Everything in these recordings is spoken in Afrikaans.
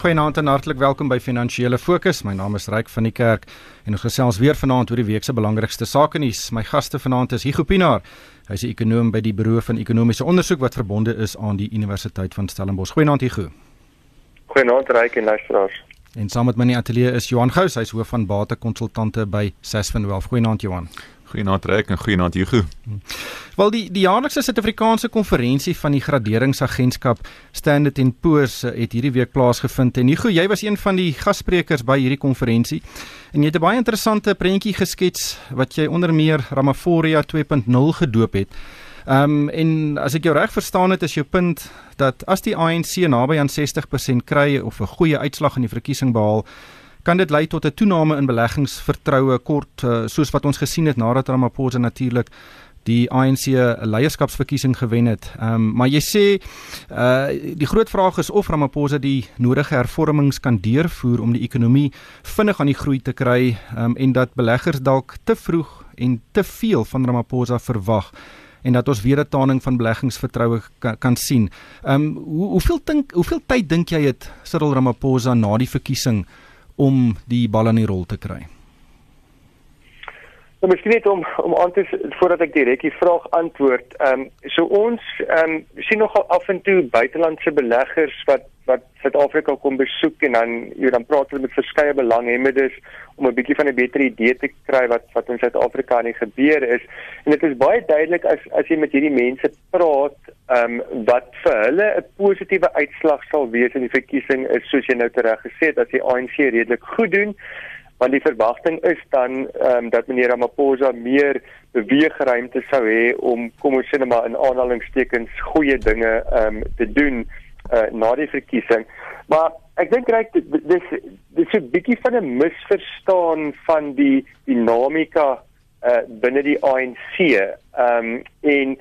Goeienaand en hartlik welkom by Finansiële Fokus. My naam is Ryk van die Kerk en ons gesels weer vanaand oor die week se belangrikste sake nuus. My gaste vanaand is Hugo Pinaar. Hy's 'n ekonom by die Buro van Ekonomiese Onderzoek wat verbonde is aan die Universiteit van Stellenbosch. Goeienaand Hugo. Goeienaand Ryk en luisteraars. En saam met my in die ateljee is Johan Gous, hy's hoof van batekonsultante by Sasfin Wealth. Goeienaand Johan. Goeienaand Rek en goeienaand Hugo. Wel die die jaarlikse Suid-Afrikaanse konferensie van die graderingsagentskap Standard & Poor's eh, het hierdie week plaasgevind en Hugo, jy was een van die gassprekers by hierdie konferensie en jy het 'n baie interessante prentjie geskets wat jy onder meer Ramaphosa 2.0 gedoop het. Ehm um, en as ek jou reg verstaan het is jou punt dat as die ANC naby aan 60% kry of 'n goeie uitslag in die verkiesing behaal kan dit lei tot 'n toename in beleggingsvertroue kort uh, soos wat ons gesien het nadat Ramaphosa natuurlik die ANC leierskapsverkiesing gewen het. Ehm um, maar jy sê uh die groot vraag is of Ramaphosa die nodige hervormings kan deurvoer om die ekonomie vinnig aan die groei te kry um, en dat beleggers dalk te vroeg en te veel van Ramaphosa verwag en dat ons weer 'n taning van beleggingsvertroue kan, kan sien. Ehm um, hoe, hoeveel dink hoeveel tyd dink jy het Cyril Ramaphosa na die verkiesing om die bal in die rol te kry? Nou miskien net om om aan te voordat ek direk die vraag antwoord. Ehm um, so ons ehm um, sien nogal af en toe buitelandse beleggers wat wat Suid-Afrika kom besoek en dan jy dan praat hulle met verskeie belanghebbendes om 'n bietjie van 'n beter idee te kry wat wat in Suid-Afrika aan die gebeur is. En dit is baie duidelik as as jy met hierdie mense praat, ehm um, wat vir hulle 'n positiewe uitslag sal wees in die verkiesing is soos jy nou tereg gesê het dat die ANC redelik goed doen want die verwagting is dan ehm um, dat meneer Ramaphosa meer beweegruimte sou hê om kom ons sê net maar in aanhalingstekens goeie dinge ehm um, te doen uh, na die verkiesing. Maar ek dink reg dis dis 'n bietjie van 'n misverstaan van die dinamika uh, binne die ANC. Ehm um, en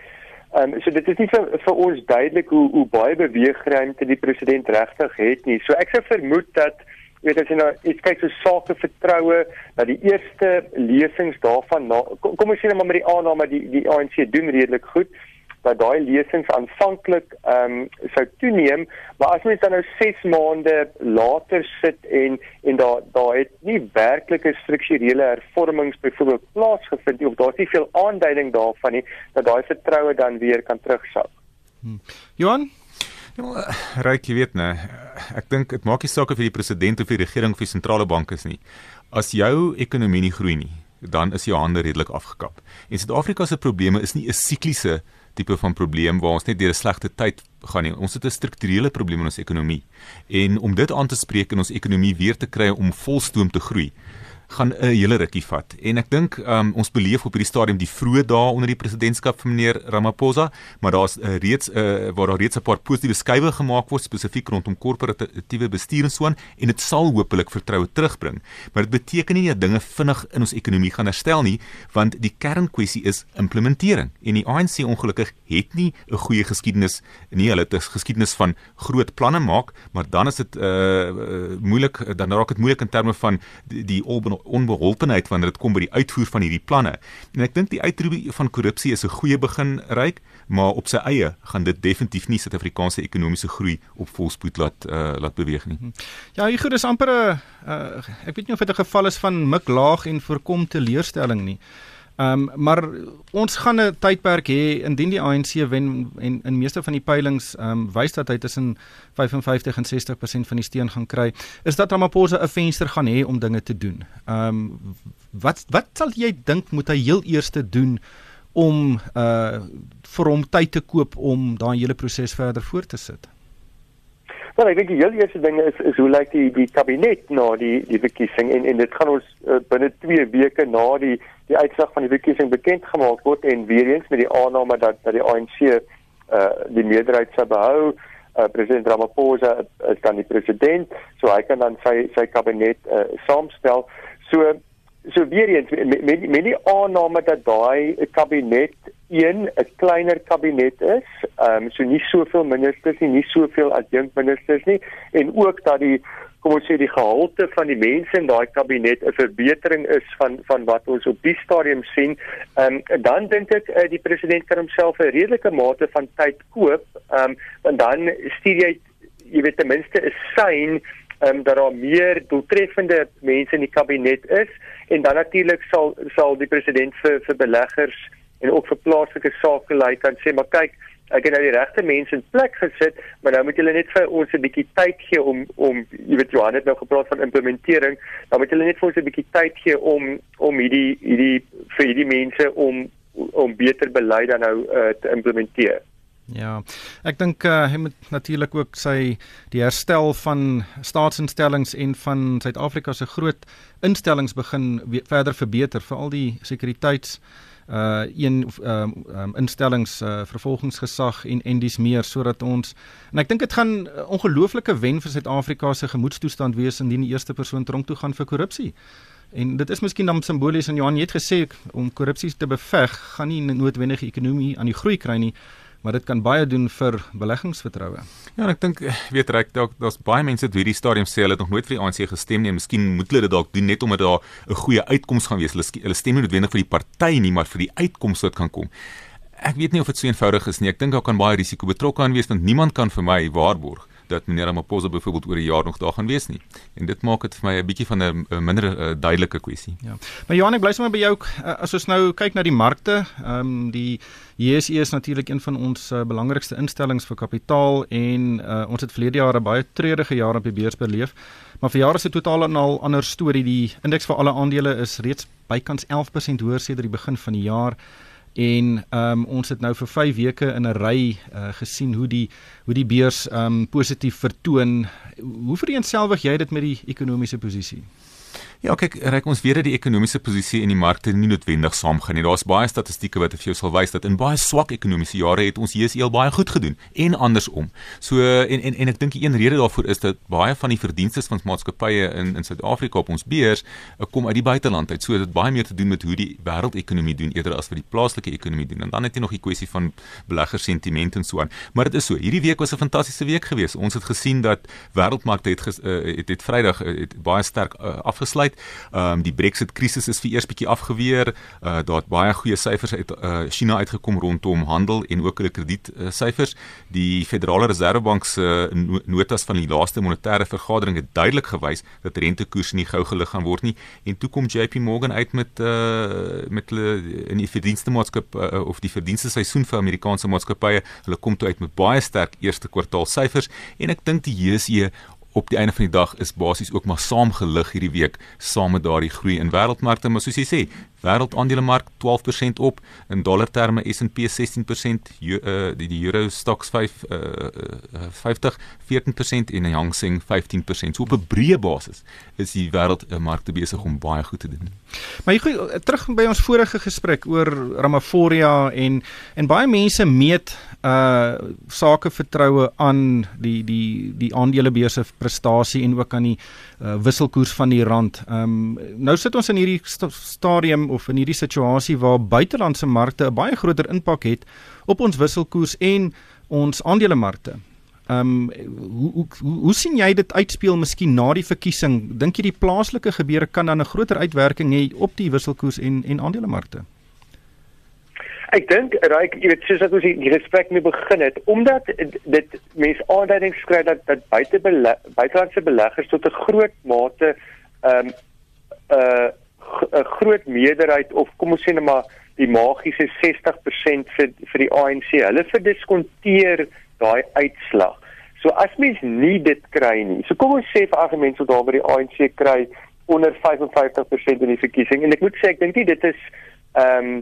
ehm um, so dit is nie vir, vir ons duidelik hoe hoe baie beweegruimte die president regtig het nie. So ek sou vermoed dat weet as jy nou iets kyk so sake vertroue dat die eerste lesings daarvan na, kom, kom ons sê net maar met die aanname die die ANC doen redelik goed dat daai lesings aanvanklik ehm um, sou toeneem, maar as mens dan nou 6 maande later sit en en daar daar het nie werklike strukturele hervormings byvoorbeeld plaasgevind nie of daar's nie veel aanduiding daarvan nie dat daai vertroue dan weer kan terugsak. Hmm. Johan Ja, ryk jy weet nê. Ek dink dit maak nie saak of jy die president of die regering of die sentrale bank is nie. As jou ekonomie nie groei nie, dan is jou hande redelik afgekap. En Suid-Afrika se probleme is nie 'n sikliese tipe van probleem waar ons net deur 'n slegte tyd gaan nie. Ons het 'n strukturele probleem in ons ekonomie. En om dit aan te spreek en ons ekonomie weer te kry om volstoom te groei, gaan 'n hele rukkie vat. En ek dink um, ons beleef op hierdie stadium die vroeë dae onder die presidentskap van meneer Ramaphosa, maar daar's uh, reeds uh, waar daar reeds 'n paar positiewe skuwe gemaak word spesifiek rondom korporatiewe bestuur en so aan en dit sal hopelik vertroue terugbring. Maar dit beteken nie dat dinge vinnig in ons ekonomie gaan herstel nie, want die kernkwessie is implementering. En die ANC ongelukkig het nie 'n goeie geskiedenis nie. Hulle het 'n geskiedenis van groot planne maak, maar dan is dit uh, uh moeilik dan raak dit moeilik in terme van die, die onbeholpenheid wanneer dit kom by die uitvoer van hierdie planne. En ek dink die uitroep van korrupsie is 'n goeie begin ryk, maar op sy eie gaan dit definitief nie Suid-Afrikaanse ekonomiese groei op volspoed laat uh, laat beweeg nie. Mhm. Ja, hier goed is amper 'n uh, ek weet nie of dit 'n geval is van mik laag en voorkom teleurstelling nie. Ehm um, maar ons gaan 'n tydperk hê indien die ANC wen en in meeste van die peilings ehm um, wys dat hy tussen 55 en 60% van die steun gaan kry, is dat Ramaphosa 'n venster gaan hê om dinge te doen. Ehm um, wat wat sal jy dink moet hy heel eers doen om uh vir hom tyd te koop om daai hele proses verder voort te sit? Wel, ek dink die heel eerste ding is is hoe lyk die die kabinet na die die verkiesing en en dit gaan ons uh, binne 2 weke na die die uitslag van die verkiesing bekend gemaak word en weer eens met die aanname dat dat die ANC uh die meerderheid sou behou. Uh, president Ramaphosa is dan die president, so hy kan dan sy sy kabinet uh, saamstel. So so weer eens met met, met die aanname dat daai kabinet een 'n kleiner kabinet is, ehm um, so nie soveel ministers nie, nie soveel adjunkministers nie en ook dat die kom ons sê die gehalte van die mense in daai kabinet 'n verbetering is van van wat ons op die stadium sien. Ehm um, dan dink ek uh, die president kan homself 'n redelike mate van tyd koop. Ehm um, want dan stuur jy jy weet ten minste 'n sein ehm um, dat daar meer doeltreffende mense in die kabinet is en dan natuurlik sal sal die president vir vir beleggers en ook vir plaaslike sakelei kan sê maar kyk ek het nou die regte mense in plek gesit, maar nou moet julle net vir ons 'n bietjie tyd gee om om jy weet Johan het nou gepraat van implementering, dan moet julle net vir ons 'n bietjie tyd gee om om hierdie hierdie vir hierdie mense om om beter beleid dan nou uh, te implementeer. Ja. Ek dink uh, hy moet natuurlik ook sy die herstel van staatsinstellings en van Suid-Afrika se groot instellings begin verder verbeter vir al die sekuriteits uh een um, um instellings uh vervolgingsgesag en en dis meer sodat ons en ek dink dit gaan ongelooflike wen vir Suid-Afrika se gemoedstoestand wees indien die eerste persoon tronk toe gaan vir korrupsie. En dit is miskien dan simbolies en Johan het gesê om korrupsie te beveg gaan nie noodwendig ekonomie aan die groei kry nie maar dit kan baie doen vir beleggingsvertroue. Ja, ek dink weet reg dalk daar's baie mense wat hierdie stadium sê hulle het nog nooit vir die ANC gestem nie. Miskien moet hulle dit dalk doen net omdat daar 'n goeie uitkoms gaan wees. Hulle hulle stem nie noodwendig vir die party nie, maar vir die uitkoms wat kan kom. Ek weet nie of dit so eenvoudig is nie. Ek dink daar kan baie risiko betrokke aan wees want niemand kan vir my waarborg dat meneer Ramaphosa byvoorbeeld oor 'n jaar nog daar gaan wees nie. En dit maak dit vir my 'n bietjie van 'n minder uh, duidelike kwessie. Ja. Maar Johan, ek bly sommer by jou uh, as ons nou kyk na die markte, ehm um, die JSE is natuurlik een van ons uh, belangrikste instellings vir kapitaal en uh, ons het verlede jaar 'n baie treurige jaar op die beurs beleef. Maar vir jare is dit totaal 'n al ander storie. Die indeks vir alle aandele is reeds bykans 11% hoër sedert die begin van die jaar en um, ons het nou vir 5 weke in 'n ry uh, gesien hoe die hoe die beurs um, positief vertoon. Hoe vereenselwig jy dit met die ekonomiese posisie? Ja, kyk, reik ons weer dat die ekonomiese posisie in die markte nie noodwendig saamgaan nie. Daar's baie statistieke wat vir jou sal wys dat in baie swak ekonomiese jare het ons JSE baie goed gedoen en andersom. So en en en ek dink die een rede daarvoor is dat baie van die verdienste van maatskappye in in Suid-Afrika op ons beurs uh, kom uit die buiteland uit. So dit baie meer te doen met hoe die wêreldekonomie doen eerder as wat die plaaslike ekonomie doen. En dan het jy nog die kwessie van beleggers-sentiment en so aan. Maar dit is so. Hierdie week was 'n fantastiese week geweest. Ons het gesien dat wêreldmarkte het, ges, uh, het het Vrydag uh, het baie sterk uh, afgesluit uit. Ehm um, die Brexit krisis is vir eers bietjie afgeweer. Uh daar het baie goeie syfers uit uh China uitgekom rondom handel en ook hulle krediet uh, syfers. Die Federale Reservebank se uh, notas van die laaste monetêre vergadering het duidelik gewys dat rentekoerse nie gou gelig gaan word nie. En toe kom JP Morgan uit met uh met hulle in die verdienste maatskap uh, of die verdienste seisoen vir Amerikaanse maatskappye. Hulle kom toe uit met baie sterk eerste kwartaal syfers en ek dink die JSE op die einde van die dag is basies ook maar saamgelig hierdie week saam met daardie groei in wêreldmarkte maar soos jy sê wêreldaandelemark 12% op in dollar terme S&P 16% uh, die Euro Stoxx 5 uh, uh, 50 14% en die Hang Seng 15% so op 'n breë basis is die wêreldmarkte besig om baie goed te doen maar jy terug by ons vorige gesprek oor Ramaphosa en en baie mense meet uh sake vertroue aan die die die aandelebeurse prestasie en ook aan die uh, wisselkoers van die rand. Ehm um, nou sit ons in hierdie st stadium of in hierdie situasie waar buitelandse markte 'n baie groter impak het op ons wisselkoers en ons aandelemarkte. Ehm um, hoe, hoe hoe hoe sien jy dit uitspeel miskien na die verkiesing? Dink jy die plaaslike gebeure kan dan 'n groter uitwerking hê op die wisselkoers en en aandelemarkte? Ek dink raak jy weet soos ek ons die gesprek mee begin het omdat dit mense aanduidings skry dat dat buite buitelandse beleggers tot 'n groot mate ehm um, uh, 'n groot meerderheid of kom ons sê net maar die magiese 60% vir vir die ANC hulle verdiskonteer daai uitslag. So as mens nie dit kry nie. So kom ons sê vir argument so daar by die ANC kry onder 55% in die verkiesing en ek moet sê ek dink dit is ehm um,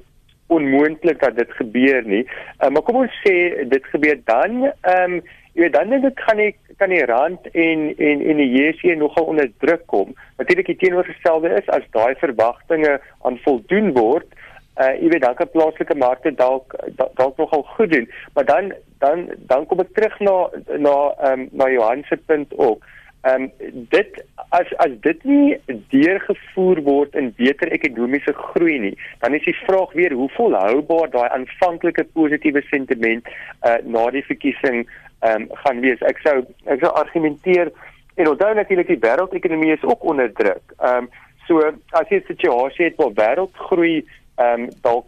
onmoontlik dat dit gebeur nie. Uh, maar kom ons sê dit gebeur dan ehm um, jy weet dan dit kan ek kan die rand en en en die JSE nogal onder druk kom. Natuurlik die teenoorgestelde is as daai verwagtinge aan voldoen word, uh jy weet dan kan plaaslike markte dalk dalk nogal goed doen, maar dan dan dan kom ek terug na na ehm um, na Johan se punt ook. Ehm um, dit as as dit nie deurgevoer word in beter ekonomiese groei nie, dan is die vraag weer hoe volhoubaar daai aanvanklike positiewe sentiment uh na die verkiesing ehm um, gaan wees. Ek sou ek sou argumenteer en onthou natuurlik die wêreldekonomie is ook onder druk. Ehm um, so as jy 'n situasie het waar wêreldgroei ehm um, dalk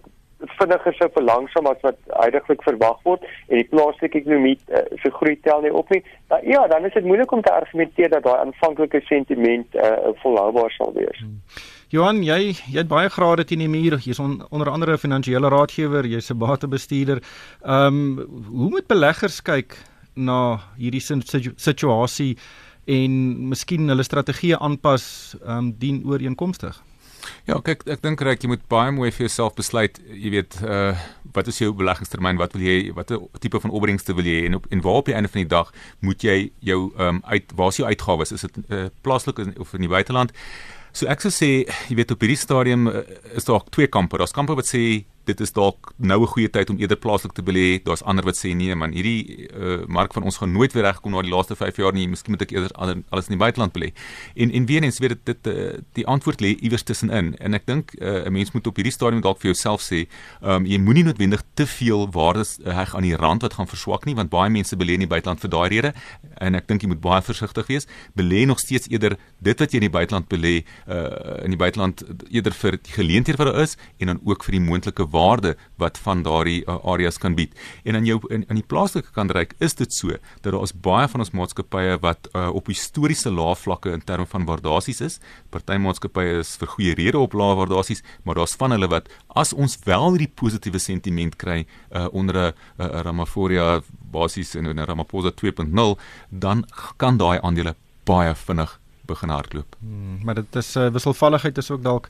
vinniger sou verlangsaam as wat heidaglik verwag word en die plaaslike ekonomie uh, se groei tel nie op nie. Nou, ja, dan is dit moeilik om te argumenteer dat daai aanvanklike sentiment uh, volhoubaar sal wees. Hmm. Johan, jy jy het baie grade teen die muur. Jy's on, onder andere 'n finansiële raadgewer, jy's 'n batebestuurder. Ehm um, hoe moet beleggers kyk na hierdie situasie en miskien hulle strategie aanpas ehm um, dien ooreenkomstig? Ja, kyk, ek dink reg jy moet baie mooi vir jouself besluit, jy weet, uh wat is jou beleggingstermyn? Wat wil jy watter tipe van opbrengste wil jy en op en waar op die einde van die dag moet jy jou ehm um, uit waar is jou uitgawes? Is dit uh, plaaslik of in die buiteland? So ek sou sê, jy weet op hierdie stadium uh, is daar twee kampe. Daar's kampe wat sê dit is dalk nou 'n goeie tyd om eerder plaaslik te belê. Daar's ander wat sê nee man, hierdie uh, mark van ons gaan nooit weer regkom na die laaste 5 jaar nie. Miskien moet ek eerder alles in die buiteland belê. En en weer eens weet dit dit uh, die antwoord lê iewers tussenin. En ek dink uh, 'n mens moet op hierdie stadium dalk vir jouself sê, um, jy moenie noodwendig te veel waardes heg uh, aan die rand wat gaan verswak nie, want baie mense belê in die buiteland vir daai rede. En ek dink jy moet baie versigtig wees. Belê nog steeds eerder dit wat jy in die buiteland belê uh, in die buiteland eerder vir die geleenthede wat daar is en dan ook vir die moontlike waarde wat van daardie uh, areas kan bied. En aan jou in, in die plaaslike kant reik is dit so dat daar is baie van ons maatskappye wat uh, op historiese lae vlakke in terme van waardasies is. Party maatskappye is vir goeie rede op lae waardasies, maar daar's van hulle wat as ons wel hierdie positiewe sentiment kry uh, onder 'n Ramaphosa basis en 'n Ramaphosa 2.0, dan kan daai aandele baie vinnig begin hardloop. Hmm, maar dit is uh, wisselvalligheid is ook dalk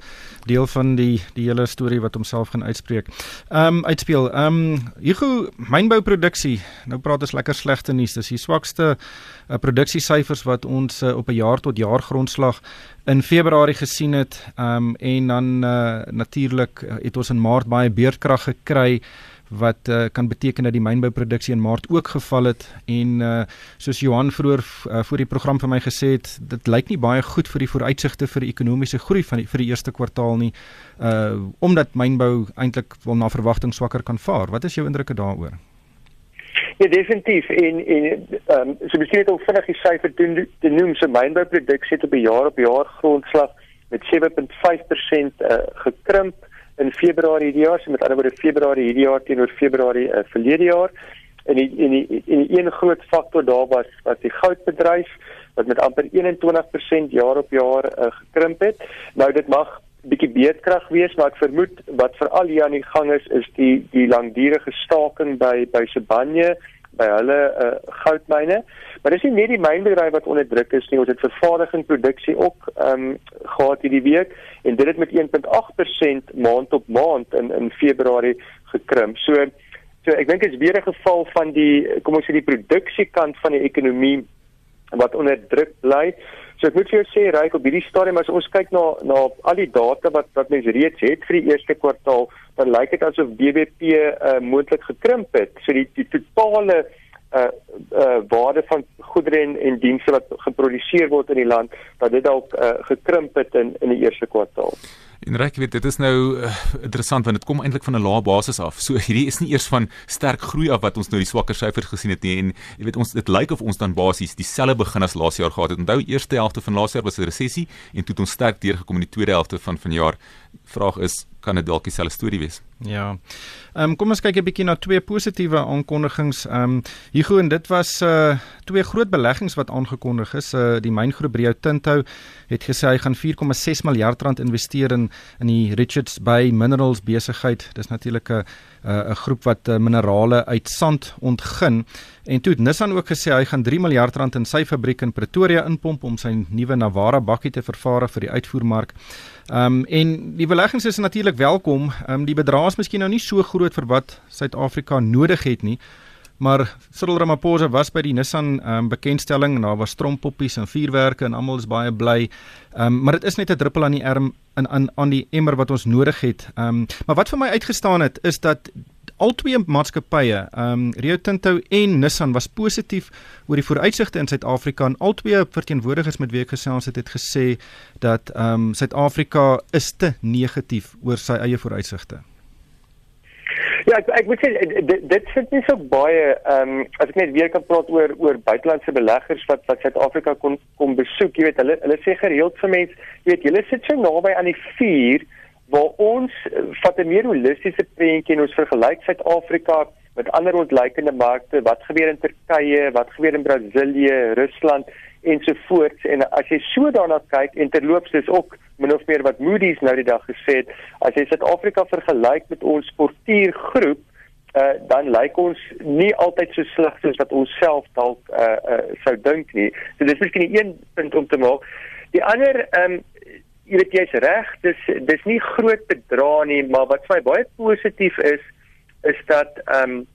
deel van die die hele storie wat homself gaan uitspreek. Ehm um, uitspeel. Ehm um, Hugo mynbouproduksie. Nou praat ons lekker slegte nuus. Dis die swakste uh, produksiesyfers wat ons uh, op 'n jaar tot jaar grondslag in Februarie gesien het. Ehm um, en dan uh, natuurlik het ons in Maart baie beerdkrag gekry wat uh, kan beteken dat die mynbouproduksie in Maart ook geval het en uh, soos Johan vroeër uh, voor die program vir my gesê het dit lyk nie baie goed vir die vooruitsigte vir die ekonomiese groei van die, vir die eerste kwartaal nie uh, omdat mynbou eintlik wel na verwagting swakker kan vaar. Wat is jou indrukke daaroor? Ja definitief. En en ehm um, so miskien net om vinnig die syfer te, te noem so mynbouproduksie het op 'n jaar op jaar grondslag met 7.5% uh, gekrimp in Februarie hierdie jaar, so met ander woorde Februarie hierdie jaar teenoor Februarie uh, verlede jaar. En die en die en die een groot faktor daar was was die goudbedryf wat met amper 21% jaar op jaar uh, gekrimp het. Nou dit mag bietjie beedkrag wees, maar ek vermoed wat veral hier aan die gang is is die die langdurige staking by by Sibanye by hulle uh, goudmyne. Maar dis nie net die mynbedryf wat onder druk is nie, ons het vervaardiging produksie ook ehm um, gehad hierdie week en dit het met 1.8% maand op maand in in Februarie gekrimp. So so ek dink dit is weer 'n geval van die kom ons sê die produksiekant van die ekonomie wat onder druk bly. So ek moet vir jou sê Ryk op hierdie stadium as ons kyk na na al die data wat wat mense reeds het vir die eerste kwartaal, dan lyk dit asof BBP uh, moontlik gekrimp het. So die die totale uh uh waarde van goedere en, en dienste wat geproduseer word in die land dat dit dalk uh, gekrimp het in in die eerste kwartaal. En reg weet dit is nou uh, interessant want dit kom eintlik van 'n lae basis af. So hierdie is nie eers van sterk groei af wat ons nou die swakker syfers gesien het nie en jy weet ons dit lyk of ons dan basies dieselfde begin as laas jaar gehad het. Onthou eerste helfte van laas jaar was 'n resessie en toe het ons sterk deurgekom in die tweede helfte van vanjaar. Vraag is kan dit dalk dieselfde storie wees? Ja. Ehm um, kom ons kyk 'n bietjie na twee positiewe aankondigings. Ehm um, Hugo en dit was uh twee groot beleggings wat aangekondig is. Uh die myngroep Rio Tinto het gesê hy gaan 4,6 miljard rand investeer in in die Richards Bay Minerals besigheid. Dis natuurlik 'n 'n groep wat uh, minerale uit sand ontgin. En toe het Nissan ook gesê hy gaan 3 miljard rand in sy fabriek in Pretoria inpomp om sy nuwe Navara bakkie te vervaardig vir die uitvoermark. Ehm um, en die beleggings is natuurlik welkom. Ehm um, die bedrag is miskien nou nie so groot vir wat Suid-Afrika nodig het nie. Maar Cyril Ramaphosa was by die Nissan um, bekendstelling en daar was trompoppies en vuurwerke en almal is baie bly. Um, maar dit is net 'n druppel aan die erm in aan aan die emmer wat ons nodig het. Um, maar wat vir my uitgestaan het is dat al twee maatskappye, um, Rio Tinto en Nissan was positief oor die vooruitsigte in Suid-Afrika en al twee verteenwoordigers met wie ek gesels het, het gesê dat ehm um, Suid-Afrika is te negatief oor sy eie vooruitsigte. Ja, ek ek moet sê dit dit sit nie so baie ehm um, as ek net weer kan praat oor oor buitelandse beleggers wat wat Suid-Afrika kon kom besoek, jy weet hulle hulle sê gereeld vir mense, jy weet julle sit so naby aan die vuur waar ons uh, vat 'n meer holistiese prentjie en ons vergelyk Suid-Afrika met ander ontleikende markte, wat gebeur in Turkye, wat gebeur in Brasilië, Rusland ensovoorts en as jy so daarna kyk en terloops dis ook min of meer wat Moody's nou die dag gesê het, as jy Suid-Afrika vergelyk met ons portuïergroep, uh, dan lyk ons nie altyd so sleg soos wat ons self dalk uh, uh, sou dink nie. So dis miskien een punt om te maak. Die ander um, jy weet jy's reg, dis dis nie groot bedrae nie, maar wat vir my baie positief is is dat ehm um,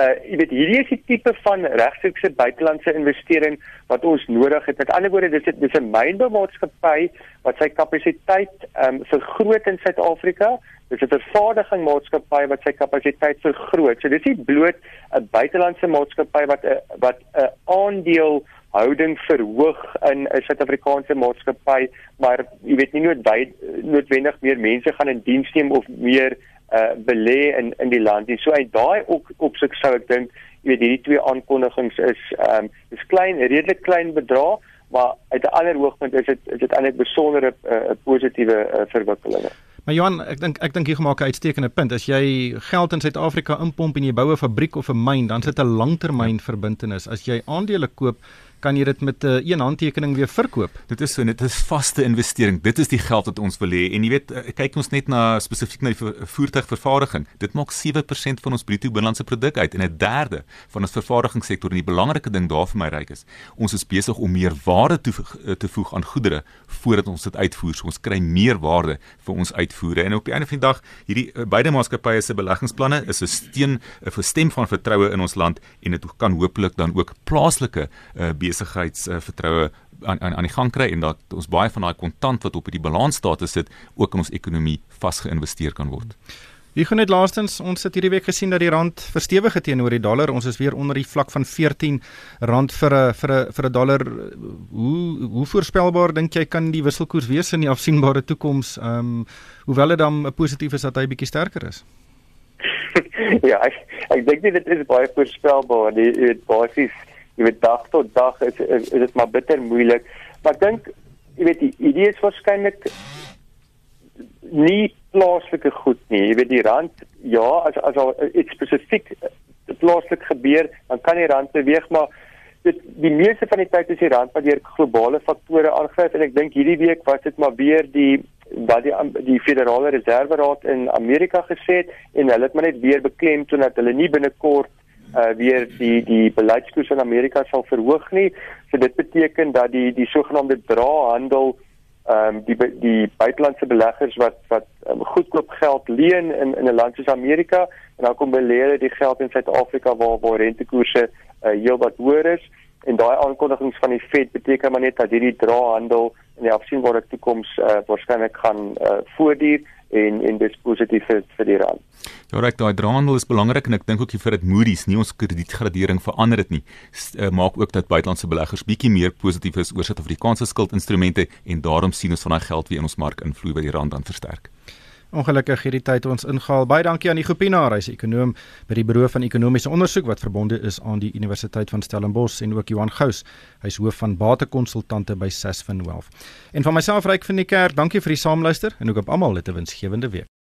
uh jy weet hierdie is die tipe van regstreekse buitelandse investering wat ons nodig het. Met ander woorde, dis dis 'n mynboumaatskappy wat sy kapasiteit ehm um, vergroot in Suid-Afrika. Dis 'n vervaardigingmaatskappy wat sy kapasiteit vergroot. So dis nie bloot 'n buitelandse maatskappy wat 'n wat 'n aandeel houding verhoog in 'n Suid-Afrikaanse maatskappy, maar jy weet nie noodwendig meer mense gaan in diens neem of meer uh belê in in die land. So uit daai ook opsig sou ek dink, jy weet hierdie twee aankondigings is ehm um, is klein, redelik klein bedrag, maar uit 'n ander hoogtepunt is dit is dit eintlik besondere uh, positiewe uh, verwikkelinge. Maar Johan, ek dink ek dink jy gemaak 'n uitstekende punt. As jy geld in Suid-Afrika inpomp en jy bou 'n fabriek of 'n myn, dan sit 'n langtermynverbintenis. As jy aandele koop, kan jy dit met 'n uh, een handtekening weer verkoop. Dit is so net 'n vaste investering. Dit is die geld wat ons wil hê. En jy weet, uh, kyk ons net na spesifiek na die voertuigvervaardiging. Dit maak 7% van ons bruto binnelandse produk uit en 'n derde van ons vervaardigingssektor. En die belangrike ding daar vir my ryk is, ons is besig om meer waarde toe te voeg aan goedere voordat ons dit uitvoer. So ons kry meer waarde vir ons uitvoere. En op die einde van die dag, hierdie beide maatskappye se beleggingsplanne is 'n steun 'n stem van vertroue in ons land en dit kan hopelik dan ook plaaslike uh, besigheidsvertroue uh, aan, aan aan die gang kry en dat ons baie van daai kontant wat op die balansstatus sit ook in ons ekonomie vasgeïnvesteer kan word. Hier gaan net laastens ons het hierdie week gesien dat die rand verstewig het teenoor die dollar. Ons is weer onder die vlak van 14 rand vir 'n vir 'n vir 'n dollar. Hoe hoe voorspelbaar dink jy kan die wisselkoers wees in die afsienbare toekoms? Ehm um, hoewel dit dan positief is dat hy bietjie sterker is. ja, ek ek dink dit is baie voorspelbaar. Dit is basies jy weet dag tot dag is is, is dit maar bitter moeilik. Maar ek dink jy weet die idee is waarskynlik nie plaaslike goed nie. Jy weet die rand ja, as as al iets spesifiek plaaslik gebeur, dan kan die rand beweeg, maar dit die meeste van die tyd is die rand wat deur globale faktore aangryp en ek dink hierdie week was dit maar weer die wat die die Federale Reserve Raad in Amerika gesê het en hulle het maar net weer beklemtoon dat hulle nie binnekort uh weer die die beleidskoers in Amerika sal verhoog nie. So dit beteken dat die die sogenaamde drahandel ehm um, die die buitelandse beleggers wat wat um, goedkoop geld leen in in 'n land soos Amerika en dan kom belê die geld in Suid-Afrika waar waar rentekoerse uh, heelwat hoër is en daai aankondigings van die Fed beteken maar net dat hierdie drahandel in die afsienbare toekoms uh, waarskynlik gaan uh, voortduur en en dis positief vir, vir die rand. Ja, reg, daai draandel is belangrik en ek dink ook vir dit Moody's nie ons kredietgradering verander dit nie. S uh, maak ook dat buitelandse beleggers bietjie meer positief is oor Suid-Afrikaanse skuldinstrumente en daarom sien ons van daai geld weer in ons mark invloei by die rand dan versterk. Ongelukkig hierdie tyd ons ingehaal. Baie dankie aan die Gopinaar, hy's ekonom by die Buro van Ekonomiese Onderzoek wat verbonde is aan die Universiteit van Stellenbosch en ook Johan Gous, hy's hoof van batekonsultante by Sasfin Wealth. En van myself Ryk van die Kerk, dankie vir die saamluister en ook op almal 'n winsgewende week.